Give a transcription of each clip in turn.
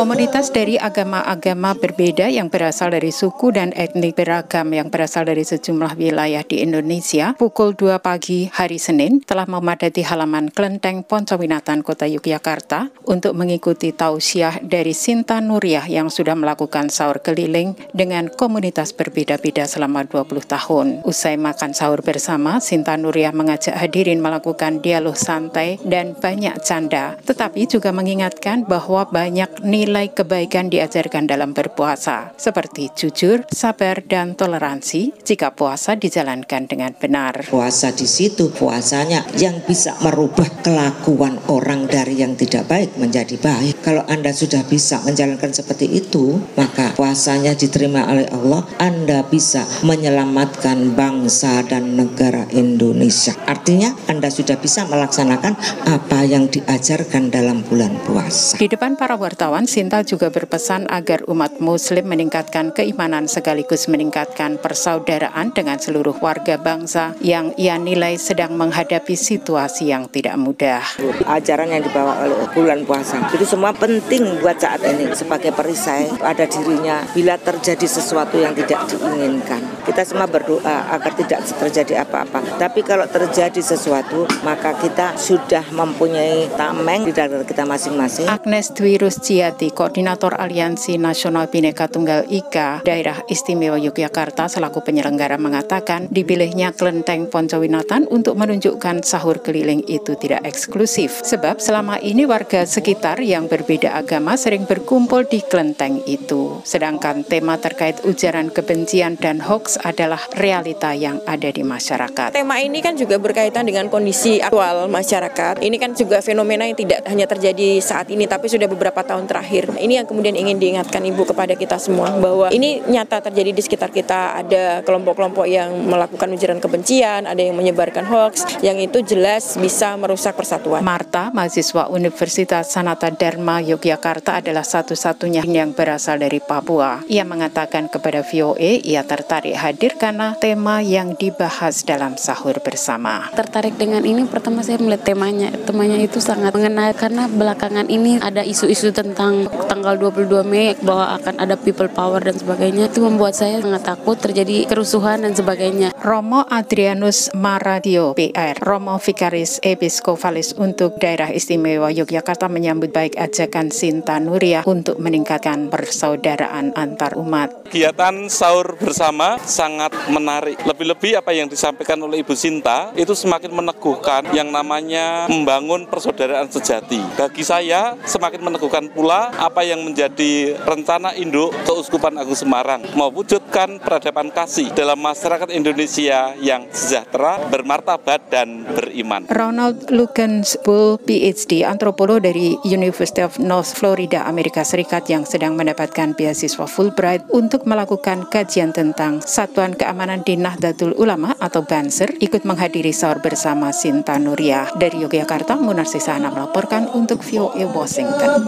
from Komunitas dari agama-agama berbeda yang berasal dari suku dan etnik beragam yang berasal dari sejumlah wilayah di Indonesia pukul 2 pagi hari Senin telah memadati halaman Klenteng Poncowinatan Kota Yogyakarta untuk mengikuti tausiah dari Sinta Nuriah yang sudah melakukan sahur keliling dengan komunitas berbeda-beda selama 20 tahun. Usai makan sahur bersama, Sinta Nuriah mengajak hadirin melakukan dialog santai dan banyak canda, tetapi juga mengingatkan bahwa banyak nilai kebaikan diajarkan dalam berpuasa, seperti jujur, sabar, dan toleransi jika puasa dijalankan dengan benar. Puasa di situ puasanya yang bisa merubah kelakuan orang dari yang tidak baik menjadi baik. Kalau Anda sudah bisa menjalankan seperti itu, maka puasanya diterima oleh Allah, Anda bisa menyelamatkan bangsa dan negara Indonesia. Artinya Anda sudah bisa melaksanakan apa yang diajarkan dalam bulan puasa. Di depan para wartawan, Sinta juga berpesan agar umat muslim meningkatkan keimanan sekaligus meningkatkan persaudaraan dengan seluruh warga bangsa yang ia nilai sedang menghadapi situasi yang tidak mudah. Ajaran yang dibawa oleh bulan puasa itu semua penting buat saat ini sebagai perisai pada dirinya bila terjadi sesuatu yang tidak diinginkan. Kita semua berdoa agar tidak terjadi apa-apa. Tapi kalau terjadi sesuatu, maka kita sudah mempunyai tameng di dalam kita masing-masing. Agnes Dwi Rusciati, Koordinator Aliansi Nasional Bhinneka Tunggal Ika, Daerah Istimewa Yogyakarta selaku penyelenggara mengatakan dipilihnya Kelenteng Poncowinatan untuk menunjukkan sahur keliling itu tidak eksklusif. Sebab selama ini warga sekitar yang berbeda agama sering berkumpul di kelenteng itu. Sedangkan tema terkait ujaran kebencian dan hoax adalah realita yang ada di masyarakat. Tema ini kan juga berkaitan dengan kondisi aktual masyarakat. Ini kan juga fenomena yang tidak hanya terjadi saat ini tapi sudah beberapa tahun terakhir. Ini yang kemudian ingin diingatkan Ibu kepada kita semua bahwa ini nyata terjadi di sekitar kita. Ada kelompok-kelompok yang melakukan ujaran kebencian, ada yang menyebarkan hoax, yang itu jelas bisa merusak persatuan. Marta, mahasiswa Universitas Sanata Dharma Yogyakarta adalah satu-satunya yang berasal dari Papua. Ia mengatakan kepada VOA ia tertarik hadir karena tema yang dibahas dalam sahur bersama. Tertarik dengan ini pertama saya melihat temanya. Temanya itu sangat mengenai karena belakangan ini ada isu-isu tentang tanggal 22 Mei bahwa akan ada people power dan sebagainya. Itu membuat saya sangat takut terjadi kerusuhan dan sebagainya. Romo Adrianus Maradio, PR, Romo Vikaris Episkopalis untuk Daerah Istimewa Yogyakarta menyambut baik ajakan Sinta Nuria untuk meningkatkan persaudaraan antar umat. Kegiatan sahur bersama sangat menarik. Lebih-lebih apa yang disampaikan oleh Ibu Sinta itu semakin meneguhkan yang namanya membangun persaudaraan sejati. Bagi saya semakin meneguhkan pula apa yang menjadi rencana induk Keuskupan Agung Semarang mewujudkan peradaban kasih dalam masyarakat Indonesia yang sejahtera, bermartabat dan beriman. Ronald Lugensbull, PhD, antropolog dari University of North Florida, Amerika Serikat yang sedang mendapatkan beasiswa Fulbright untuk melakukan kajian tentang Satuan Keamanan di Nahdlatul Ulama atau Banser, ikut menghadiri sahur bersama Sinta Nuria. Dari Yogyakarta, Munar Sisana melaporkan untuk VOA Washington.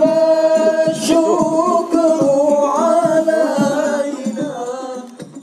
you of